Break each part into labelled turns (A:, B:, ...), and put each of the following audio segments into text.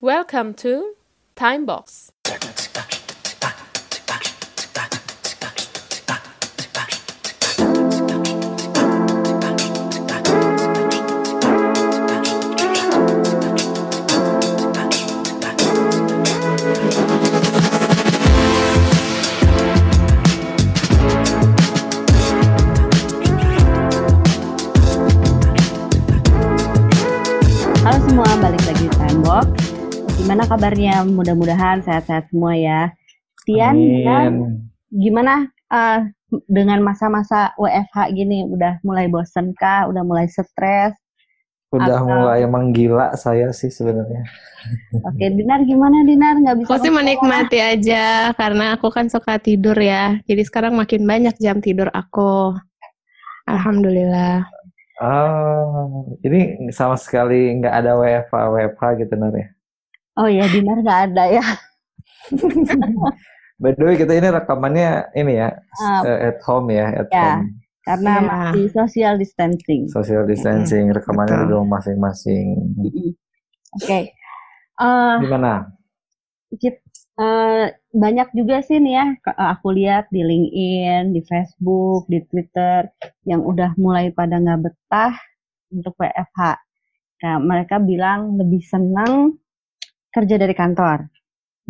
A: Welcome to Timebox.
B: Gimana kabarnya? Mudah-mudahan sehat-sehat semua ya. Tian, Tian, gimana uh, dengan masa-masa WFH gini? Udah mulai bosen kah? Udah mulai stres?
C: Udah
B: Atau-
C: mulai menggila saya sih sebenarnya.
B: Oke, Dinar gimana Dinar? Nggak bisa
A: Aku sih menikmati aja karena aku kan suka tidur ya. Jadi sekarang makin banyak jam tidur aku. Alhamdulillah.
C: Ah, ini sama sekali nggak ada WFH WFH gitu Nar ya.
B: Oh ya, Dinar nggak ada ya.
C: By the way kita ini rekamannya ini ya eh, at home ya, at
B: Ya.
C: home.
B: Karena
A: Iya.
B: masih social distancing.
C: Social distancing, rekamannya di
A: betul.
C: rumah masing-masing.
B: Oke. Eh,
C: Gimana?
B: kit- eh, banyak juga sih nih ya aku lihat di LinkedIn, di Facebook, di Twitter yang udah mulai pada nggak betah untuk WFH. Nah, mereka bilang lebih senang kerja dari kantor.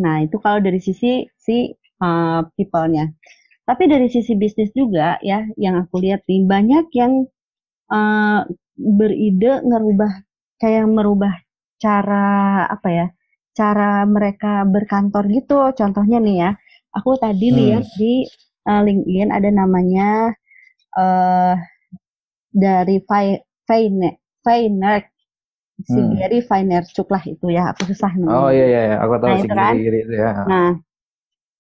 B: Nah, itu kalau dari sisi si eh, people-nya. Tapi dari sisi bisnis juga ya, yang aku lihat nih banyak yang eh, beride ngerubah kayak merubah cara apa ya? cara mereka berkantor gitu. Contohnya nih ya, aku tadi
C: Hmm.
B: lihat di uh, LinkedIn ada namanya eh dari Fi- Feine- Feiner, si
C: Hmm.
B: Gary Vaynerchuk lah itu ya, aku susah namanya.
C: Oh iya iya, iya. aku tahu
B: Nah,
C: si
B: itu kan.
C: Itu ya.
B: Nah,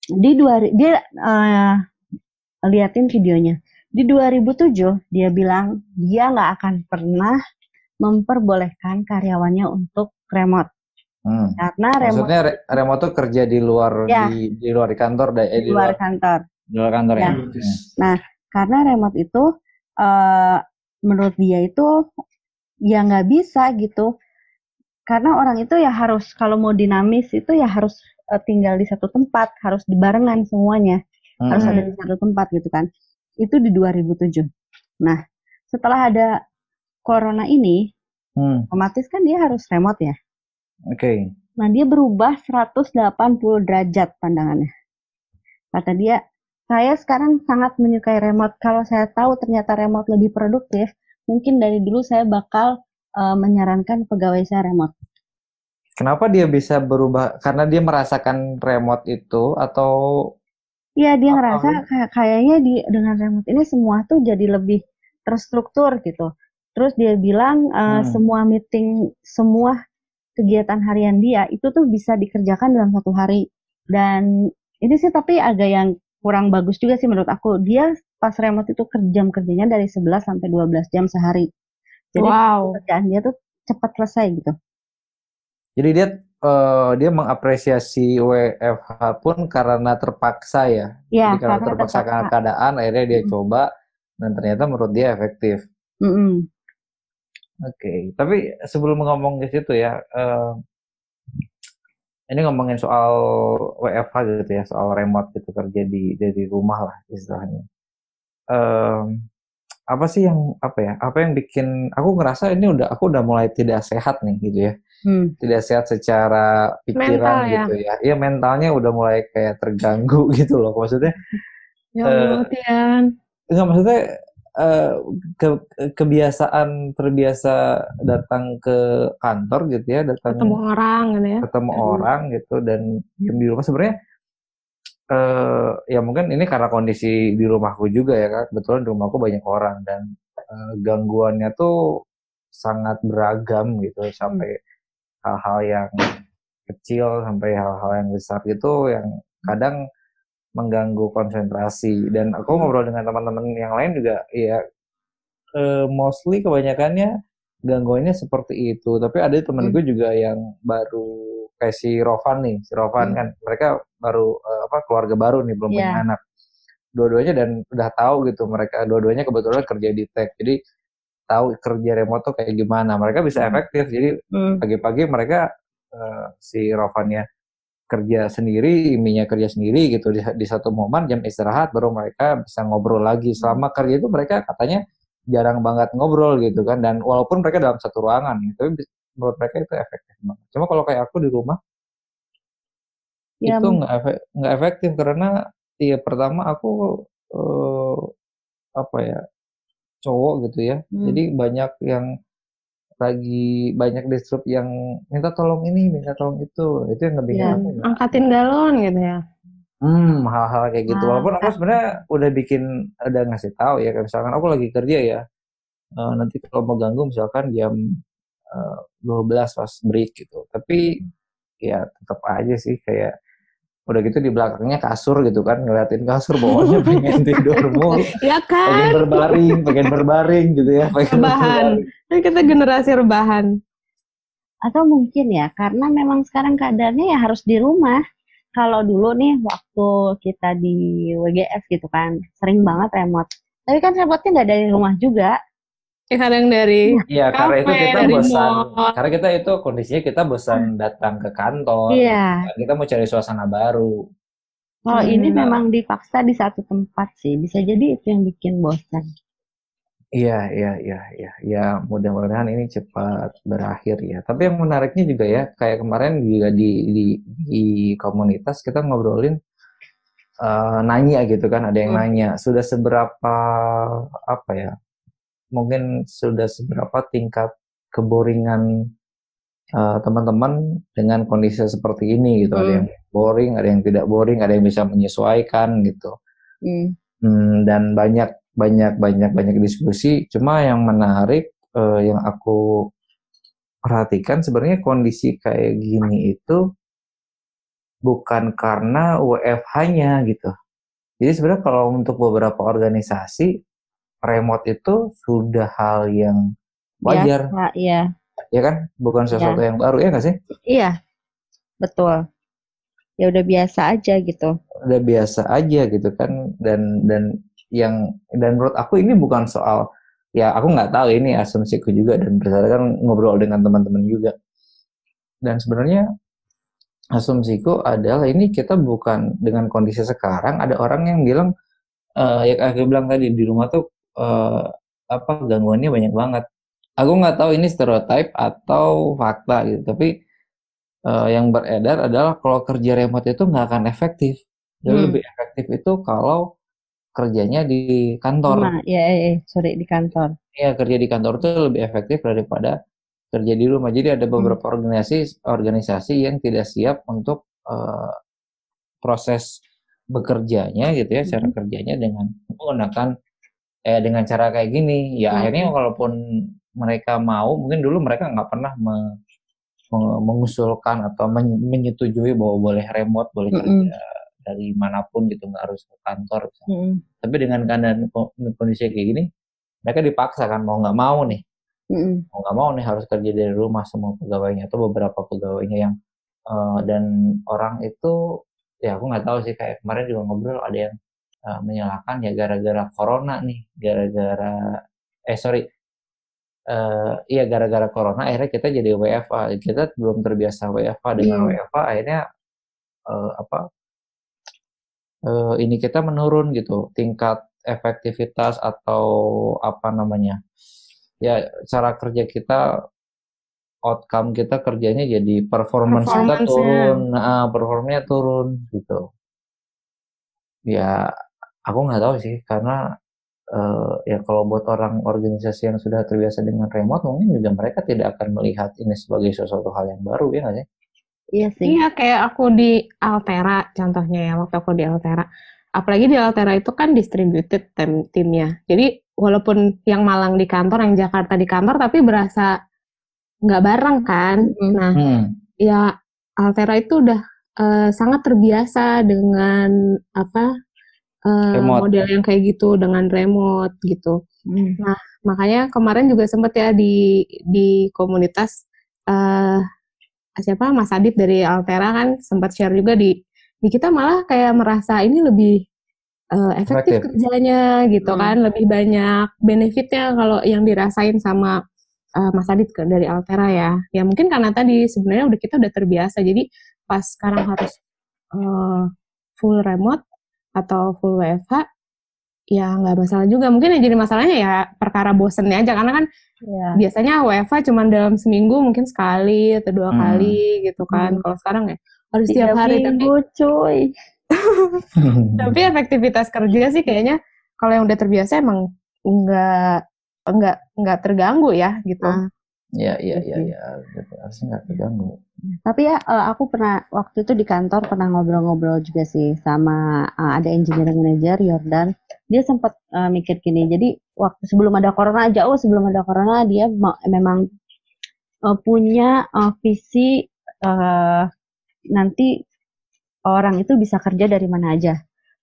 B: di dua dia eh, liatin videonya. Di 2007 dia bilang dia nggak akan pernah memperbolehkan karyawannya untuk remote
C: Hmm.
B: karena remote
C: Maksudnya re- remote tuh kerja di luar
B: Ya.
C: di di luar di kantor da- eh,
B: di luar kantor.
C: di luar kantor ya.
B: Ya.
C: Hmm.
B: karena remote itu eh menurut dia itu ya nggak bisa gitu karena orang itu ya harus kalau mau dinamis itu ya harus eh, tinggal di satu tempat harus dibarengan semuanya harus
C: Hmm.
B: ada di satu tempat gitu kan itu di 2007 nah setelah ada corona ini
C: Hmm.
B: otomatis kan dia harus remote ya
C: Oke.
B: Nah, dia berubah 180 derajat pandangannya. Kata dia, saya sekarang sangat menyukai remote. Kalau saya tahu ternyata remote lebih produktif, mungkin dari dulu saya bakal eh, menyarankan pegawai saya remote.
C: Kenapa dia bisa berubah? Karena dia merasakan remote itu atau
B: Iya, dia
C: Apa
B: ngerasa
C: lu?
B: kayak kayaknya di dengan remote ini semua tuh jadi lebih terstruktur gitu. Terus dia bilang
C: Hmm.
B: semua meeting, semua kegiatan harian dia itu tuh bisa dikerjakan dalam satu hari. Dan ini sih tapi agak yang kurang bagus juga sih menurut aku. Dia pas remote itu ker- jam kerjanya dari 11 sampai 12 jam sehari. Jadi
A: Wow.
B: pekerjaan dia tuh cepat selesai gitu.
C: jadi dia eh, dia mengapresiasi WFH pun karena terpaksa ya.
B: Ya,
C: Jadi karena
B: karena
C: terpaksa karena keadaan akhirnya dia
B: Hmm.
C: coba dan ternyata menurut dia efektif.
B: Mm-mm.
C: Oke, tapi sebelum ngomong ke situ ya, eh, ini ngomongin soal WFH gitu ya, soal remote gitu kerja di dari rumah lah istilahnya. Em, apa sih yang apa ya? Apa yang bikin aku ngerasa ini udah aku udah mulai tidak sehat nih gitu ya.
B: Hmm.
C: Tidak sehat secara pikiran
A: Mental ya?
C: gitu ya. Iya mentalnya udah mulai kayak terganggu gitu loh. Maksudnya
A: Ya Allah, Tian.
C: enggak maksudnya eh, ke- kebiasaan terbiasa datang ke kantor gitu ya, datang
A: Ketemu orang gitu ya.
C: ketemu
B: Hmm.
C: orang gitu dan diam di rumah sebenarnya eh ya mungkin ini karena kondisi di rumahku juga ya kak. Kebetulan di rumahku banyak orang dan eh, gangguannya tuh sangat beragam gitu sampai hal-hal yang kecil sampai hal-hal yang besar gitu yang kadang mengganggu konsentrasi. Dan aku ngobrol dengan teman-teman yang lain juga ya eh, mostly kebanyakannya gangguannya seperti itu. Tapi ada temenku juga yang baru kayak si Rovan nih. Si Rovan
B: Hmm.
C: kan mereka baru eh, apa keluarga baru nih belum punya
B: Iya.
C: anak dua-duanya dan udah tahu gitu mereka dua-duanya kebetulan kerja di tech jadi tahu kerja remote tuh kayak gimana mereka bisa
B: Hmm.
C: efektif jadi
B: Hmm.
C: pagi-pagi mereka uh, si Rovannya kerja sendiri, Iminya kerja sendiri gitu di, di satu momen jam istirahat baru mereka bisa ngobrol lagi. Selama kerja itu mereka katanya jarang banget ngobrol gitu kan dan walaupun mereka dalam satu ruangan gitu, tapi menurut mereka itu efektif banget. Cuma kalau kayak aku di rumah ya, itu nggak efek, efektif karena ya pertama aku uh, apa ya cowok gitu ya, hmm. jadi banyak yang lagi banyak disrupt yang minta tolong ini, minta tolong itu, itu yang lebih
A: ya, angkatin galon gitu ya.
C: Hmm, hal-hal kayak gitu. Nah, Walaupun aku sebenarnya udah bikin, udah ngasih tahu ya, kayak misalkan aku lagi kerja ya, uh, nanti kalau mau ganggu misalkan jam uh, 12 pas break gitu. Tapi ya tetap aja sih kayak udah gitu di belakangnya kasur gitu kan ngeliatin kasur bawahnya pengen tidur mulu
A: ya kan?
C: pengen berbaring pengen berbaring gitu ya pengen
A: rebahan. kan kita generasi rebahan.
B: Atau mungkin ya karena memang sekarang keadaannya ya harus di rumah. Kalau dulu nih waktu kita di WGS gitu kan sering banget remote. Tapi kan remote-nya nggak dari rumah juga
A: Ya kadang dari
C: Iya, karena itu kita bosan. Mall. Karena kita itu kondisinya kita bosan hmm. datang ke kantor.
B: Iya.
C: Kita mau cari suasana baru.
B: Kalau hmm. ini memang dipaksa di satu tempat sih, bisa jadi itu yang bikin bosan.
C: Iya, iya, iya, iya. Ya, mudah-mudahan ini cepat berakhir ya. Tapi yang menariknya juga ya, kayak kemarin juga di di, di komunitas kita ngobrolin uh, nanya gitu kan, ada yang hmm. nanya sudah seberapa apa ya mungkin sudah seberapa tingkat keboringan uh, teman-teman dengan kondisi seperti ini gitu. Hmm. Ada yang boring, ada yang tidak boring, ada yang bisa menyesuaikan gitu. Hmm. Hmm, dan banyak banyak banyak banyak diskusi. Cuma yang menarik uh, yang aku perhatikan sebenarnya kondisi kayak gini itu bukan karena WFH-nya gitu. Jadi sebenarnya kalau untuk beberapa organisasi remote itu sudah hal yang wajar.
B: Ya, iya.
C: Ya kan? Bukan iya. sesuatu ya. yang baru ya nggak sih?
B: Iya. Betul. Ya udah biasa aja gitu.
C: Udah biasa aja gitu kan dan dan yang dan menurut aku ini bukan soal ya aku nggak tahu ini asumsiku juga dan berdasarkan ngobrol dengan teman-teman juga. Dan sebenarnya asumsiku adalah ini kita bukan dengan kondisi sekarang ada orang yang bilang uh, ya aku bilang tadi di rumah tuh uh, apa gangguannya banyak banget. Aku nggak tahu ini stereotip atau fakta gitu, tapi uh, yang beredar adalah kalau kerja remote itu nggak akan efektif. Jadi hmm. lebih efektif itu kalau kerjanya di kantor. Nah,
B: ya, ya, sorry di kantor.
C: Iya kerja di kantor itu lebih efektif daripada kerja di rumah. Jadi ada hmm. beberapa hmm. organisasi organisasi yang tidak siap untuk uh, proses bekerjanya gitu ya, hmm. cara kerjanya dengan menggunakan eh dengan cara kayak gini ya hmm. akhirnya kalaupun mereka mau mungkin dulu mereka nggak pernah me, me, mengusulkan atau men, menyetujui bahwa boleh remote boleh hmm. kerja dari mana pun gitu nggak harus ke kantor hmm. tapi dengan keadaan kondisi kayak gini mereka dipaksa kan mau nggak mau nih hmm. mau nggak mau nih harus kerja dari rumah semua pegawainya atau beberapa pegawainya yang uh, dan orang itu ya aku nggak tahu sih kayak kemarin juga ngobrol ada yang uh, menyalahkan ya gara-gara corona nih, gara-gara eh sorry, uh, iya gara-gara corona akhirnya kita jadi WFA. Kita belum terbiasa WFA dengan hmm. WFA akhirnya uh, apa? Uh, ini kita menurun gitu tingkat efektivitas atau apa namanya ya cara kerja kita outcome kita kerjanya jadi performance, performance kita turun nah performanya turun gitu ya aku nggak tahu sih karena uh, ya kalau buat orang organisasi yang sudah terbiasa dengan remote mungkin juga mereka tidak akan melihat ini sebagai sesuatu hal yang baru ya nggak sih?
A: Iya sih. Iya kayak aku di Altera contohnya ya waktu aku di Altera. Apalagi di Altera itu kan distributed tim timnya. Jadi walaupun yang Malang di kantor, yang Jakarta di kantor, tapi berasa nggak bareng kan. Hmm. Nah, hmm. ya Altera itu udah uh, sangat terbiasa dengan apa uh, model yang kayak gitu dengan remote gitu. Hmm. Nah, makanya kemarin juga sempet ya di di komunitas uh, siapa Mas Adit dari Altera kan sempat share juga di di kita malah kayak merasa ini lebih uh, efektif, efektif kerjanya gitu hmm. kan, lebih banyak benefitnya kalau yang dirasain sama uh, Mas Adit ke dari Altera ya. Ya mungkin karena tadi sebenarnya udah kita udah terbiasa. Jadi pas sekarang harus uh, full remote atau full WFH ya nggak masalah juga. Mungkin yang jadi masalahnya ya perkara bosennya aja karena kan ya. biasanya WFH cuma dalam seminggu mungkin sekali atau dua hmm. kali gitu kan. Hmm. Kalau sekarang ya harus setiap hari
B: minggu, tapi cuy.
A: tapi efektivitas kerja sih kayaknya kalau yang udah terbiasa emang nggak nggak nggak terganggu ya gitu. Ah.
C: Ya, iya, iya, iya, harusnya nggak terganggu.
B: Tapi ya, uh, aku pernah waktu itu di kantor pernah ngobrol-ngobrol juga sih sama uh, ada engineering manager Jordan. Dia sempat uh, mikir gini. Jadi waktu sebelum ada corona jauh sebelum ada corona dia memang uh, punya uh, visi uh, nanti orang itu bisa kerja dari mana aja.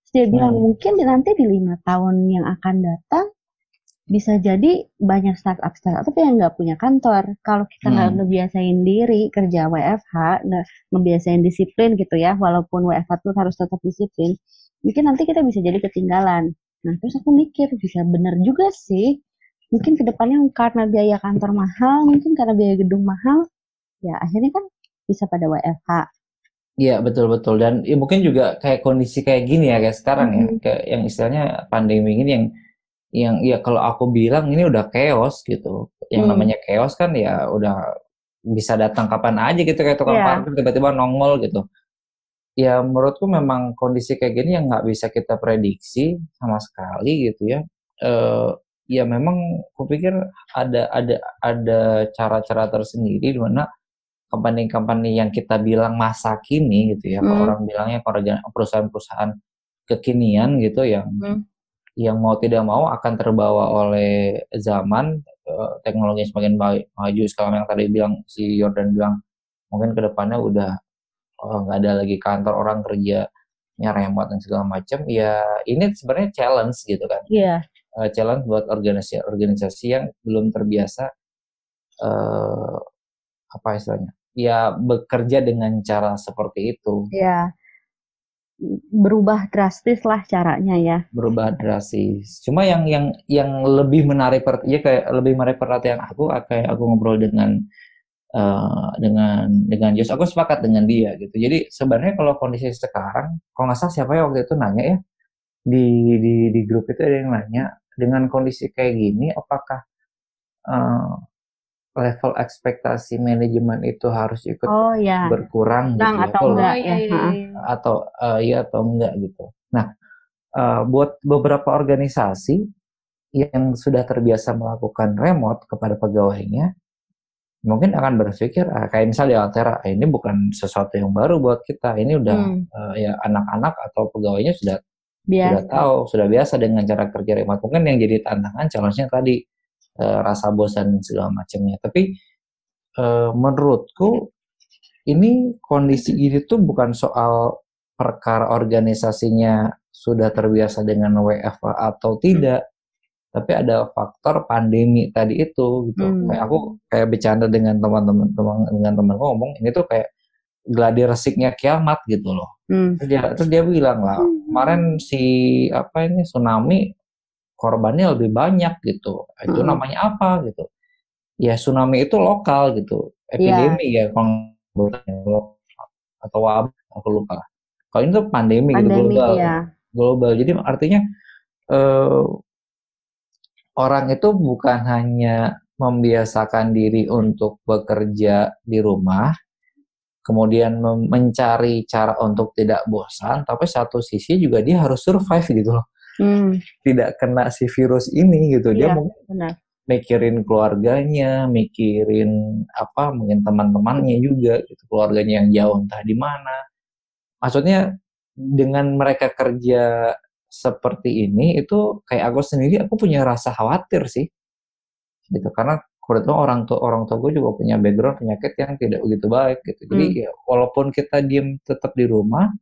B: Terus dia bilang hmm. mungkin nanti di lima tahun yang akan datang bisa jadi banyak startup startup yang nggak punya kantor. Kalau kita nggak hmm. ngebiasain diri kerja WFH, nggak ngebiasain disiplin gitu ya, walaupun WFH tuh harus tetap disiplin, mungkin nanti kita bisa jadi ketinggalan. Nah terus aku mikir bisa bener juga sih. Mungkin ke depannya karena biaya kantor mahal, mungkin karena biaya gedung mahal, ya akhirnya kan bisa pada WFH.
C: Iya betul betul dan ya, mungkin juga kayak kondisi kayak gini ya kayak sekarang hmm. ya kayak yang istilahnya pandemi ini yang yang ya kalau aku bilang ini udah chaos gitu. Yang hmm. namanya chaos kan ya udah bisa datang kapan aja gitu kayak tukang yeah. parkir tiba-tiba nongol gitu. Ya menurutku memang kondisi kayak gini yang nggak bisa kita prediksi sama sekali gitu ya. E, ya memang kupikir ada ada ada cara-cara tersendiri di mana company-company yang kita bilang masa kini gitu ya, hmm. orang bilangnya perusahaan-perusahaan kekinian gitu yang hmm yang mau tidak mau akan terbawa oleh zaman uh, teknologi semakin maju sekarang yang tadi bilang si Jordan bilang mungkin ke depannya udah oh, nggak oh, ada lagi kantor orang kerja remote dan segala macam ya ini sebenarnya challenge gitu kan
B: yeah.
C: Iya. uh, challenge buat organisasi organisasi yang belum terbiasa uh, apa istilahnya ya bekerja dengan cara seperti itu
B: yeah berubah drastis lah caranya ya.
C: Berubah drastis. Cuma yang yang yang lebih menarik ya kayak lebih menarik perhatian aku kayak aku ngobrol dengan uh, dengan dengan Jos aku sepakat dengan dia gitu. Jadi sebenarnya kalau kondisi sekarang, kalau nggak salah siapa ya waktu itu nanya ya di di di grup itu ada yang nanya dengan kondisi kayak gini apakah uh, level ekspektasi manajemen itu harus ikut
B: oh, ya.
C: berkurang
B: gitu ya. atau enggak ya.
C: Atau uh, iya atau enggak gitu. Nah, uh, buat beberapa organisasi yang sudah terbiasa melakukan remote kepada pegawainya, mungkin akan berpikir ah, kayak misalnya Altera, ah, ini bukan sesuatu yang baru buat kita. Ini udah hmm. uh, ya anak-anak atau pegawainya sudah biasa. sudah tahu, sudah biasa dengan cara kerja remote. Mungkin yang jadi tantangan challenge-nya tadi uh, rasa bosan segala macamnya. Tapi uh, menurutku ini kondisi ini tuh bukan soal perkara organisasinya sudah terbiasa dengan WFA atau tidak, tapi ada faktor pandemi tadi itu gitu. Hmm. Kayak aku kayak bercanda dengan teman-teman teman dengan teman ngomong ini tuh kayak gladi resiknya kiamat gitu loh. Hmm. Terus dia terus dia bilang lah hmm. kemarin si apa ini tsunami korbannya lebih banyak gitu. Itu hmm. namanya apa gitu? Ya tsunami itu lokal gitu, epidemi yeah. ya kalau atau wabah aku lupa. Kalau ini tuh pandemi, gitu, pandemi gitu global, ya. global. Jadi artinya uh, orang itu bukan hanya membiasakan diri untuk bekerja di rumah, kemudian mencari cara untuk tidak bosan, tapi satu sisi juga dia harus survive gitu loh hmm. tidak kena si virus ini gitu dia iya, mungkin benar. mikirin keluarganya mikirin apa mungkin teman-temannya juga gitu keluarganya yang jauh entah di mana maksudnya dengan mereka kerja seperti ini itu kayak aku sendiri aku punya rasa khawatir sih gitu karena kebetulan orang tua orang tua gue juga punya background penyakit yang tidak begitu baik gitu jadi hmm. ya, walaupun kita diem tetap di rumah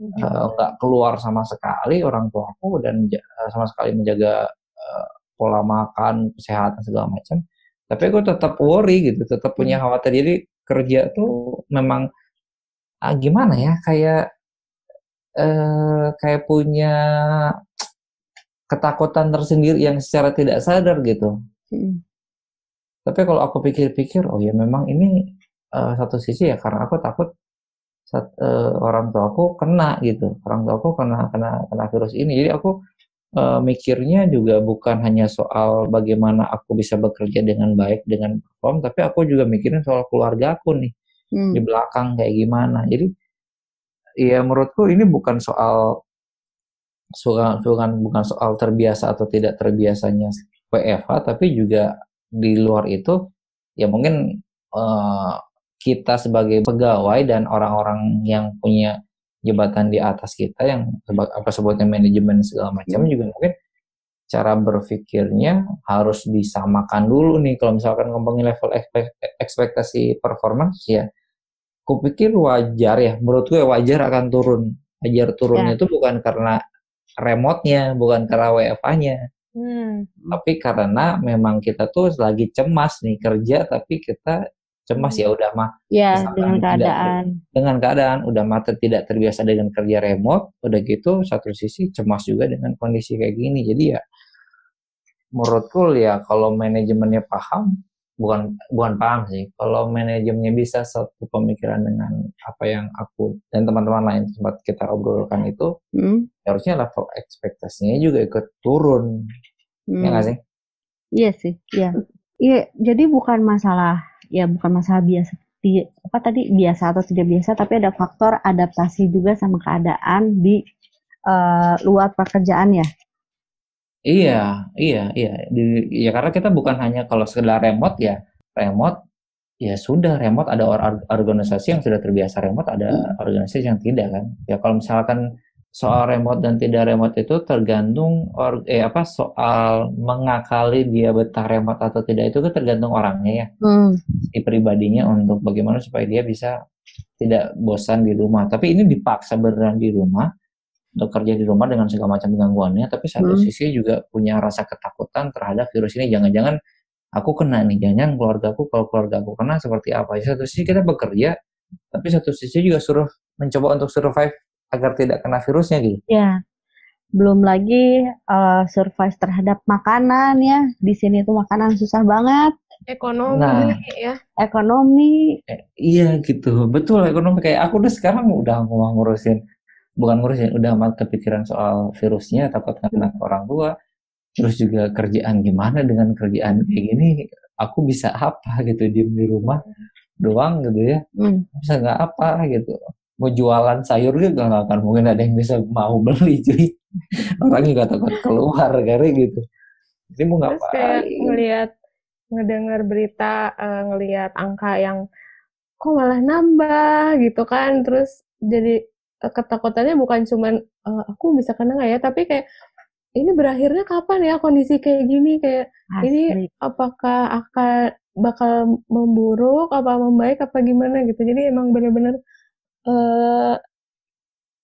C: uh, nggak keluar sama sekali orang tuaku dan uh, sama sekali menjaga uh, pola makan kesehatan segala macam tapi aku tetap worry gitu tetap punya hmm. khawatir jadi kerja tuh memang ah, gimana ya kayak uh, kayak punya ketakutan tersendiri yang secara tidak sadar gitu
B: hmm.
C: Tapi kalau aku pikir-pikir, oh ya memang ini uh, satu sisi ya karena aku takut saat, uh, orang tua aku kena gitu, orang tua aku kena kena kena virus ini. Jadi aku uh, mikirnya juga bukan hanya soal bagaimana aku bisa bekerja dengan baik dengan perform, tapi aku juga mikirin soal keluarga aku nih hmm. di belakang kayak gimana. Jadi ya menurutku ini bukan soal bukan bukan soal terbiasa atau tidak terbiasanya WFH tapi juga di luar itu ya mungkin uh, kita sebagai pegawai dan orang-orang yang punya jabatan di atas kita yang apa sebutnya manajemen segala macam hmm. juga mungkin cara berpikirnya harus disamakan dulu nih kalau misalkan ngomongin level ekspektasi performance ya kupikir wajar ya menurut gue wajar akan turun wajar turunnya ya. itu bukan karena remote-nya bukan karena WFA-nya hmm. tapi karena memang kita tuh lagi cemas nih kerja tapi kita cemas ya udah mah.
B: Ya dengan keadaan.
C: Tidak, dengan keadaan udah mata tidak terbiasa dengan kerja remote udah gitu satu sisi cemas juga dengan kondisi kayak gini. Jadi ya menurutku ya kalau manajemennya paham bukan bukan paham sih. Kalau manajemennya bisa satu pemikiran dengan apa yang aku dan teman-teman lain sempat kita obrolkan itu hmm. harusnya level ekspektasinya juga ikut turun. Ya hmm. ya nggak sih?
B: Iya sih iya. Iya jadi bukan masalah ya bukan masalah biasa apa tadi biasa atau tidak biasa tapi ada faktor adaptasi juga sama keadaan di uh, luar pekerjaan ya
C: Iya, iya, iya. Di, ya karena kita bukan hanya kalau sekedar remote ya, remote ya sudah remote ada or organisasi yang sudah terbiasa remote, ada hmm. organisasi yang tidak kan. Ya kalau misalkan soal remote dan tidak remote itu tergantung or, eh apa soal mengakali dia betah remote atau tidak itu kan tergantung orangnya ya. Hmm. Si pribadinya untuk bagaimana supaya dia bisa tidak bosan di rumah. Tapi ini dipaksa beneran di rumah untuk kerja di rumah dengan segala macam gangguannya, tapi satu hmm. sisi juga punya rasa ketakutan terhadap virus ini. Jangan-jangan aku kena nih, jangan keluarga aku kalau keluarga aku kena seperti apa. Satu sisi kita bekerja, tapi satu sisi juga suruh mencoba untuk survive agar tidak kena virusnya gitu.
B: Ya, belum lagi uh, survive terhadap makanan ya. Di sini tuh makanan susah banget.
A: Ekonomi nah, ya.
B: Ekonomi.
C: Eh, iya gitu, betul ekonomi kayak aku udah sekarang udah mau ngurusin bukan ngurusin udah amat kepikiran soal virusnya takut kena ke orang tua terus juga kerjaan gimana dengan kerjaan kayak gini aku bisa apa gitu diem di rumah doang gitu ya hmm. bisa nggak apa gitu mau jualan sayur juga nggak akan. Mungkin ada yang bisa mau beli cuy. Orang juga takut keluar kayak gitu.
A: Ini mau ngapain terus kayak ngelihat ngedengar berita uh, ngelihat angka yang kok malah nambah gitu kan. Terus jadi ketakutannya bukan cuman uh, aku bisa kena nggak ya tapi kayak ini berakhirnya kapan ya kondisi kayak gini? Kayak Asli. ini apakah akan bakal memburuk apa membaik apa gimana gitu. Jadi emang bener-bener uh,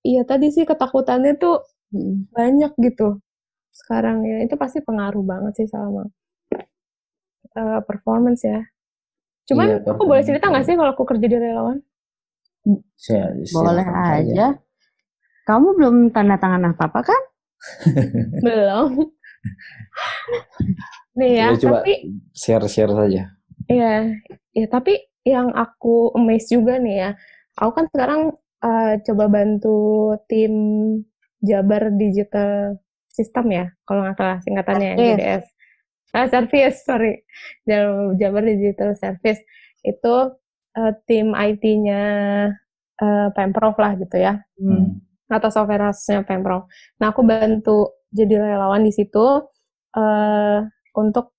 A: iya tadi sih ketakutannya tuh hmm. banyak gitu sekarang ya itu pasti pengaruh banget sih sama uh, performance ya cuman iya, aku boleh cerita nggak sih kalau aku kerja di relawan
B: boleh aja. aja. Kamu belum tanda tangan apa-apa kan?
A: belum. Nih ya, ya coba tapi
C: share-share saja.
A: Iya, ya tapi yang aku amazed juga nih ya. Aku kan sekarang uh, coba bantu tim Jabar Digital System ya, kalau nggak salah singkatannya yes. JDS. Ah, service, sorry. Jabar Digital Service itu uh, tim IT-nya uh, Pemprov lah gitu ya. Hmm. Atau software house-nya Pemprov. Nah, aku bantu jadi relawan di situ uh, untuk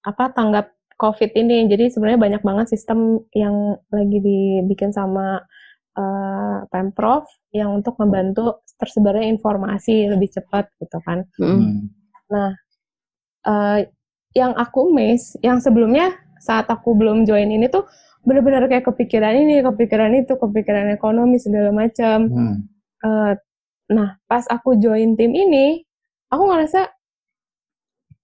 A: apa tanggap COVID ini. Jadi sebenarnya banyak banget sistem yang lagi dibikin sama uh, Pemprov yang untuk membantu tersebarnya informasi lebih cepat gitu kan. Hmm. Nah, uh, yang aku miss, yang sebelumnya saat aku belum join ini tuh benar-benar kayak kepikiran ini, kepikiran itu, kepikiran ekonomi segala macam. Hmm. Uh, nah, pas aku join tim ini, aku ngerasa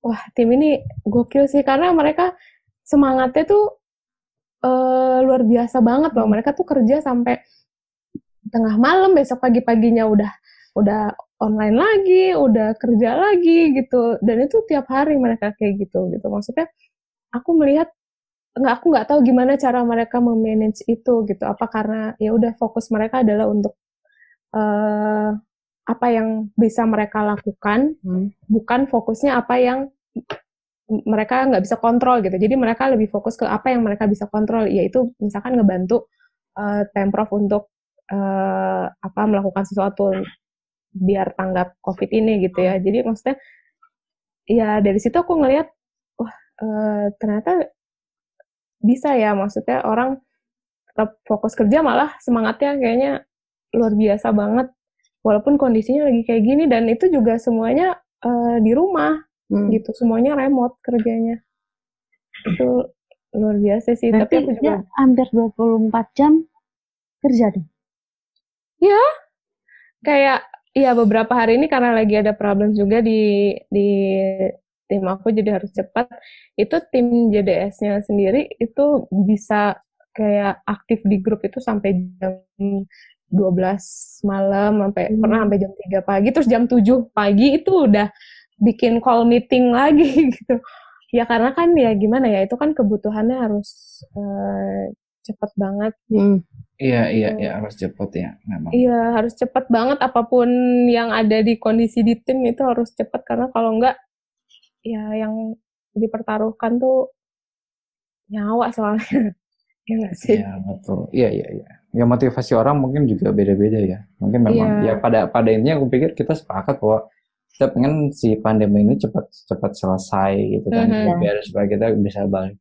A: wah tim ini gokil sih karena mereka semangatnya tuh uh, luar biasa banget loh. Mereka tuh kerja sampai tengah malam, besok pagi-paginya udah udah online lagi, udah kerja lagi gitu. Dan itu tiap hari mereka kayak gitu gitu. Maksudnya aku melihat nggak aku nggak tahu gimana cara mereka memanage itu gitu apa karena ya udah fokus mereka adalah untuk uh, apa yang bisa mereka lakukan hmm. bukan fokusnya apa yang mereka nggak bisa kontrol gitu. Jadi mereka lebih fokus ke apa yang mereka bisa kontrol yaitu misalkan ngebantu uh, pemprov untuk uh, apa melakukan sesuatu biar tanggap covid ini gitu ya. Jadi maksudnya ya dari situ aku ngelihat wah uh, ternyata bisa ya. Maksudnya orang tetap fokus kerja malah semangatnya kayaknya luar biasa banget. Walaupun kondisinya lagi kayak gini dan itu juga semuanya uh, di rumah hmm. gitu semuanya remote kerjanya itu luar biasa sih
B: Berarti tapi aku juga hampir 24 jam kerja deh
A: ya kayak Iya beberapa hari ini karena lagi ada problem juga di di tim aku jadi harus cepat. Itu tim JDS-nya sendiri itu bisa kayak aktif di grup itu sampai jam 12 malam sampai hmm. pernah sampai jam 3 pagi terus jam 7 pagi itu udah bikin call meeting lagi gitu. Ya karena kan ya gimana ya itu kan kebutuhannya harus uh, cepet banget.
C: Hmm. Iya iya iya harus cepet ya
A: memang. Iya harus cepet banget apa pun yang ada di kondisi di tim itu harus cepet karena kalau enggak ya yang dipertaruhkan tuh nyawa soalnya.
C: ya enggak sih? Iya betul. Iya iya iya. Ya motivasi orang mungkin juga beda-beda ya. Mungkin memang ya. ya pada pada intinya aku pikir kita sepakat bahwa kita pengen si pandemi ini cepat cepat selesai gitu kan mm -hmm. biar supaya kita bisa balik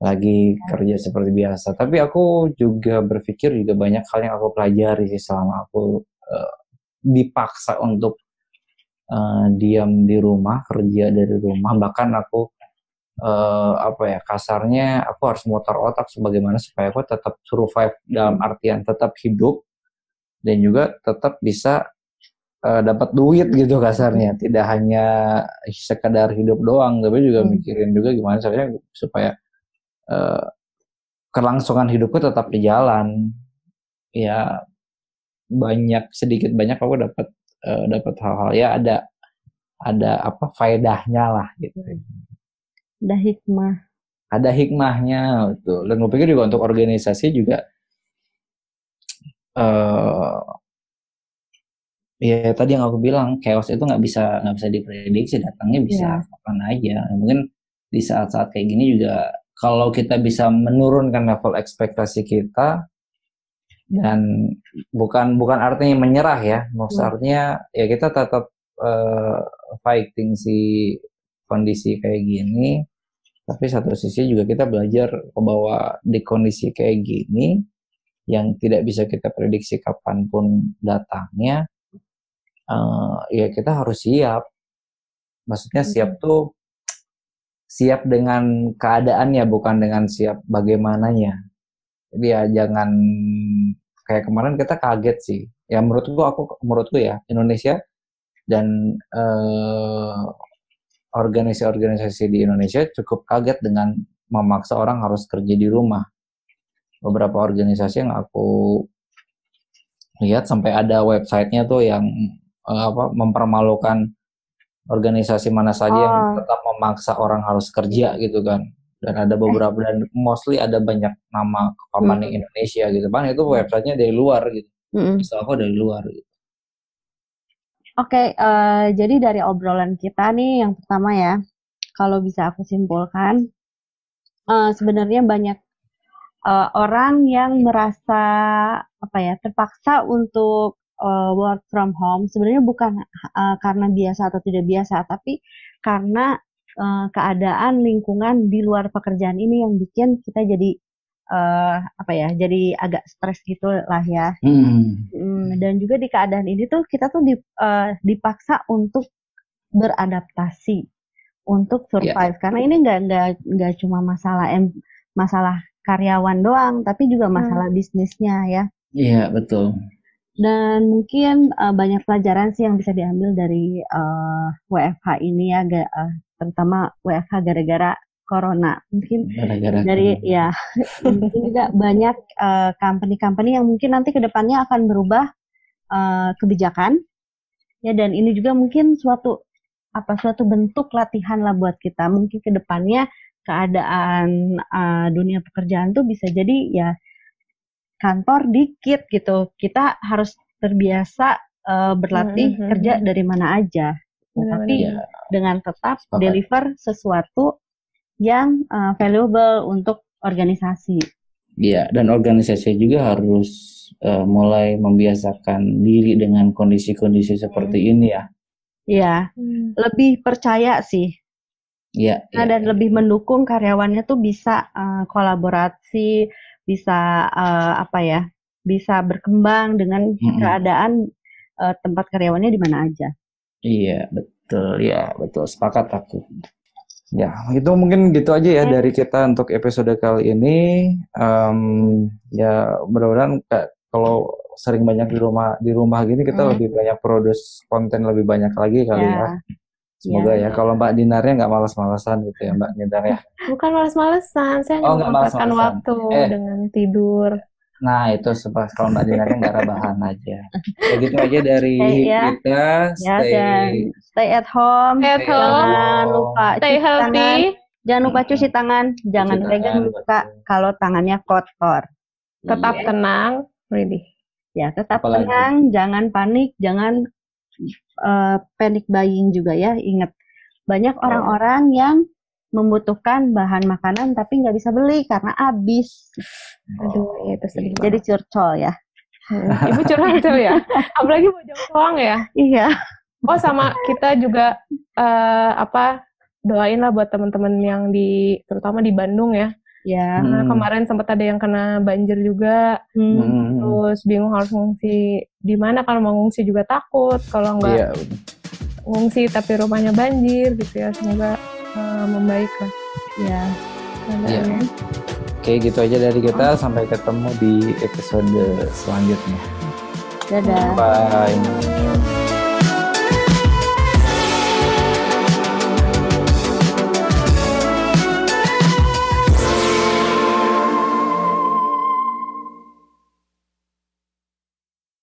C: lagi kerja seperti biasa. Tapi aku juga berpikir juga banyak hal yang aku pelajari sih selama aku uh, dipaksa untuk uh, diam di rumah, kerja dari rumah. Bahkan aku uh, apa ya kasarnya aku harus muter otak sebagaimana supaya aku tetap survive dalam artian tetap hidup dan juga tetap bisa uh, dapat duit gitu kasarnya. Tidak hanya sekedar hidup doang, tapi juga hmm. mikirin juga gimana caranya supaya uh, kelangsungan hidupku tetap berjalan ya banyak sedikit banyak aku dapat uh, dapat hal-hal. Ya ada ada apa faedahnya lah gitu.
B: Ada hikmah.
C: Ada hikmahnya tuh dan gue pikir juga untuk organisasi juga uh, ya tadi yang aku bilang chaos itu nggak bisa nggak bisa diprediksi datangnya bisa yeah. kapan aja mungkin di saat-saat kayak gini juga kalau kita bisa menurunkan level ekspektasi kita dan bukan bukan artinya menyerah ya, maksud hmm. artinya ya kita tetap uh, fighting si kondisi kayak gini, tapi satu sisi juga kita belajar bahwa di kondisi kayak gini yang tidak bisa kita prediksi kapan pun datangnya, uh, ya kita harus siap. Maksudnya siap hmm. tuh siap dengan keadaannya bukan dengan siap bagaimananya. Jadi ya jangan kayak kemarin kita kaget sih. Ya menurutku aku menurutku ya Indonesia dan eh, organisasi-organisasi di Indonesia cukup kaget dengan memaksa orang harus kerja di rumah. Beberapa organisasi yang aku lihat sampai ada websitenya tuh yang eh, apa mempermalukan organisasi mana saja oh. yang tetap memaksa orang harus kerja gitu kan dan ada beberapa dan mostly ada banyak nama company hmm. Indonesia gitu kan itu websitenya dari luar gitu hmm. aku dari luar gitu
B: Oke, okay, uh, eh, jadi dari obrolan kita nih yang pertama ya, kalau bisa aku simpulkan, uh, sebenarnya banyak uh, orang yang merasa apa ya terpaksa untuk uh, work from home sebenarnya bukan uh, karena biasa atau tidak biasa, tapi karena uh, keadaan lingkungan di luar pekerjaan ini yang bikin kita jadi uh, apa ya, jadi agak stres gitu lah ya. Hmm. Hmm, dan juga di keadaan ini tuh kita tuh di, uh, dipaksa untuk beradaptasi, untuk iya. survive. Yeah. Karena ini nggak nggak nggak cuma masalah em masalah karyawan doang, tapi juga hmm. masalah hmm. bisnisnya ya.
C: Iya betul
B: dan mungkin uh, banyak pelajaran sih yang bisa diambil dari uh, eh, WFH ini ya, uh, terutama WFH gara-gara corona. Mungkin gara-gara dari corona. ya mungkin juga banyak company-company uh, yang mungkin nanti ke depannya akan berubah uh, kebijakan ya dan ini juga mungkin suatu apa suatu bentuk latihan lah buat kita mungkin ke depannya keadaan uh, dunia pekerjaan tuh bisa jadi ya kantor dikit gitu. Kita harus terbiasa uh, berlatih
A: Mhm,
B: kerja dari mana aja.
A: Benar-benar.
B: Tapi
C: Iya.
B: dengan tetap
C: Sepakat.
B: deliver sesuatu yang uh, valuable untuk organisasi.
D: Iya, dan organisasi juga harus eh, mulai membiasakan diri dengan kondisi-kondisi seperti ini ya.
B: Ya,
A: Hmm.
B: lebih percaya sih
D: Iya,
B: Nah,
D: iya.
B: dan lebih mendukung karyawannya tuh bisa eh, kolaborasi, bisa eh, apa ya, bisa berkembang dengan keadaan eh, tempat karyawannya di mana aja.
D: Iya, betul. Ya, betul. Sepakat aku.
C: Ya, itu mungkin gitu aja ya dari kita untuk episode kali ini. Em, ya, mudah-mudahan Kak, kalau sering banyak di rumah di rumah gini kita
B: Hmm.
C: lebih banyak produce konten lebih banyak lagi kali ya.
B: Ya,
C: Semoga
B: ya.
C: ya. Kalau Mbak Dinarnya nggak malas-malasan gitu ya Mbak Nidar ya.
A: Bukan males-malesan, saya
C: Oh,
A: memanfaatkan waktu
C: Eh.
A: dengan tidur.
D: Nah, itu sebab kalau Mbak Dinarnya nggak rebahan aja. Ya gitu aja dari
B: Stay, ya.
D: kita.
B: Ya,
D: Stay.
B: dan stay at home.
A: Stay at home,
B: Jangan lupa
A: stay
B: cuci tangan.
A: healthy.
B: Jangan lupa cuci tangan. Jangan
D: tangan,
B: pegang luka
D: betul.
B: kalau tangannya kotor.
A: Tetap
D: Iya.
A: tenang, ready.
B: Ya, tetap
D: Apalagi?
B: tenang, jangan panik, jangan eh, panic buying juga ya. Ingat, banyak orang-orang yang membutuhkan bahan makanan tapi nggak bisa beli karena habis.
A: Aduh, ya itu sedih
B: Jadi curcol ya.
A: Ibu curhat tuh ya. Apalagi bojong soang ya.
B: Iya.
A: Oh sama kita juga eh, apa doain lah buat teman-teman yang di terutama di Bandung ya.
B: Ya.
A: Karena
D: Hmm.
A: kemarin sempat ada yang kena banjir juga,
B: Hmm.
D: Hmm.
A: terus bingung harus ngungsi di mana kalau mau ngungsi juga takut, kalau nggak
C: Iya.
A: ngungsi tapi rumahnya banjir gitu ya. Semoga eh, membaik lah
B: Ya.
A: keadaannya.
C: Oke, gitu aja dari kita. Sampai ketemu di episode selanjutnya.
B: Dadah.
C: Bye.